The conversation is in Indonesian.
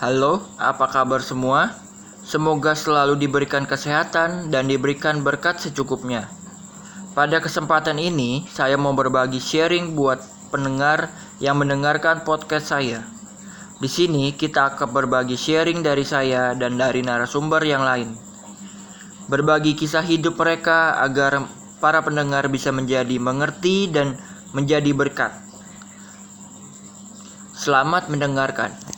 Halo, apa kabar semua? Semoga selalu diberikan kesehatan dan diberikan berkat secukupnya. Pada kesempatan ini, saya mau berbagi sharing buat pendengar yang mendengarkan podcast saya. Di sini kita akan berbagi sharing dari saya dan dari narasumber yang lain. Berbagi kisah hidup mereka agar para pendengar bisa menjadi mengerti dan menjadi berkat. Selamat mendengarkan.